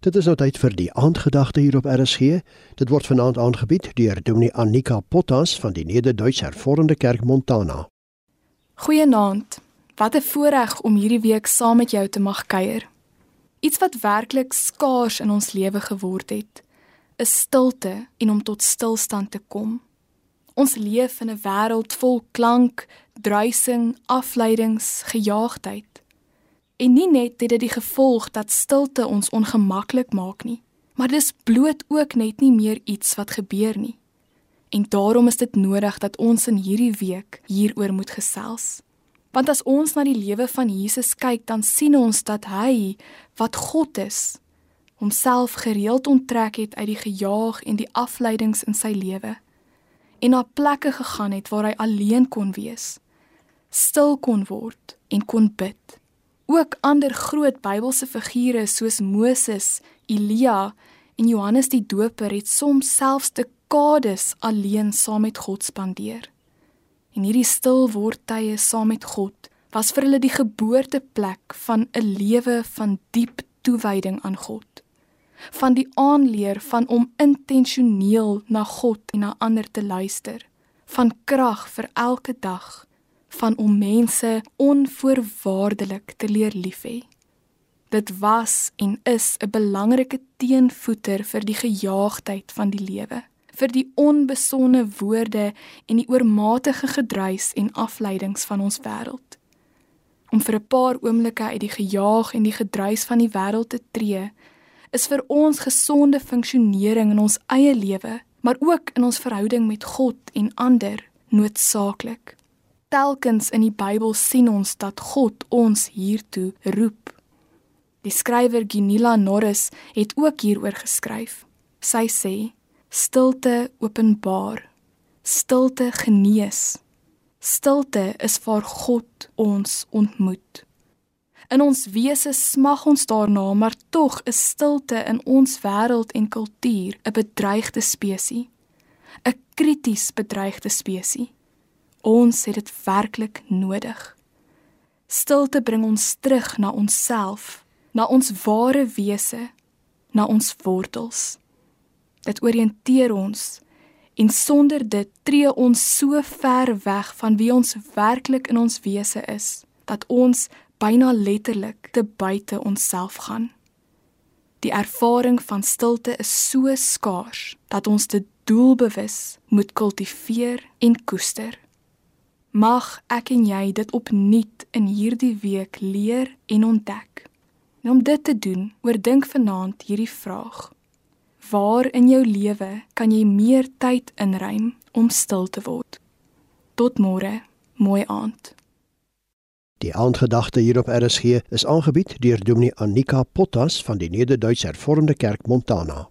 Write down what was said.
Dit is nou tyd vir die aandgedagte hier op RSG. Dit word vanaand aangebied deur Dominee Annika Potas van die Nederduits Hervormde Kerk Montana. Goeienaand. Wat 'n voorreg om hierdie week saam met jou te mag kuier. Iets wat werklik skaars in ons lewe geword het, is stilte en om tot stilstand te kom. Ons leef in 'n wêreld vol klank, druising, afleidings, gejaagdheid. En nie net het dit die gevolg dat stilte ons ongemaklik maak nie, maar dis bloot ook net nie meer iets wat gebeur nie. En daarom is dit nodig dat ons in hierdie week hieroor moet gesels. Want as ons na die lewe van Jesus kyk, dan sien ons dat hy wat God is, homself gereeld onttrek het uit die gejaag en die afleidings in sy lewe en na plekke gegaan het waar hy alleen kon wees, stil kon word en kon bid. Ook ander groot Bybelse figure soos Moses, Elia en Johannes die Doper het soms selfs dekades alleen saam met God spandeer. En hierdie stil word tye saam met God was vir hulle die geboorteplek van 'n lewe van diep toewyding aan God. Van die aanleer van om intentioneel na God en na ander te luister, van krag vir elke dag van om mense onvoorwaardelik te leer lief hê. Dit was en is 'n belangrike teenvoeter vir die gejaagdheid van die lewe, vir die onbesonde woorde en die oormatige gedruis en afleidings van ons wêreld. Om vir 'n paar oomblikke uit die gejaag en die gedruis van die wêreld te tree, is vir ons gesonde funksionering in ons eie lewe, maar ook in ons verhouding met God en ander noodsaaklik telkens in die Bybel sien ons dat God ons hiertoe roep. Die skrywer Ginila Norris het ook hieroor geskryf. Sy sê: Stilte openbaar, stilte genees. Stilte is waar God ons ontmoet. In ons wese smag ons daarna, maar tog is stilte in ons wêreld en kultuur 'n bedreigde spesies. 'n krities bedreigde spesies. Ons het dit werklik nodig. Stilte bring ons terug na onsself, na ons ware wese, na ons wortels. Dit orienteer ons en sonder dit tree ons so ver weg van wie ons werklik in ons wese is dat ons byna letterlik te buite onsself gaan. Die ervaring van stilte is so skaars dat ons dit doelbewus moet kultiveer en koester. Mag ek en jy dit opnuut in hierdie week leer en ontdek. En om dit te doen, oordink vanaand hierdie vraag: Waar in jou lewe kan jy meer tyd inruim om stil te word? Tot môre, mooi aand. Die aandgedagte hier op RSG is aangebied deur Dominee Annika Potas van die Nederduits Hervormde Kerk Montana.